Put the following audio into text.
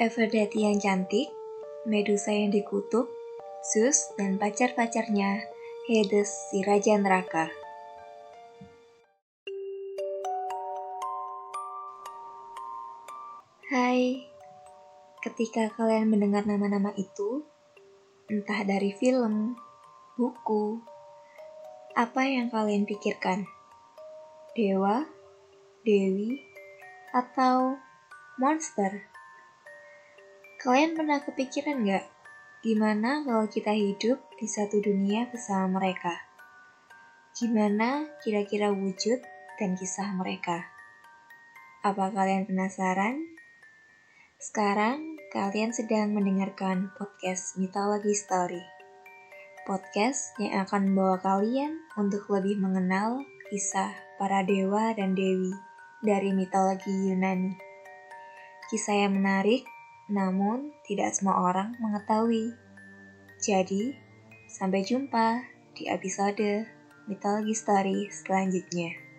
Everdati yang cantik, Medusa yang dikutuk, Zeus dan pacar-pacarnya, Hades si Raja Neraka. Hai, ketika kalian mendengar nama-nama itu, entah dari film, buku, apa yang kalian pikirkan? Dewa, dewi, atau monster? Kalian pernah kepikiran nggak gimana kalau kita hidup di satu dunia bersama mereka? Gimana kira-kira wujud dan kisah mereka? Apa kalian penasaran? Sekarang kalian sedang mendengarkan podcast Mitologi Story. Podcast yang akan membawa kalian untuk lebih mengenal kisah para dewa dan dewi dari mitologi Yunani. Kisah yang menarik namun tidak semua orang mengetahui. Jadi, sampai jumpa di episode Mitologi Story selanjutnya.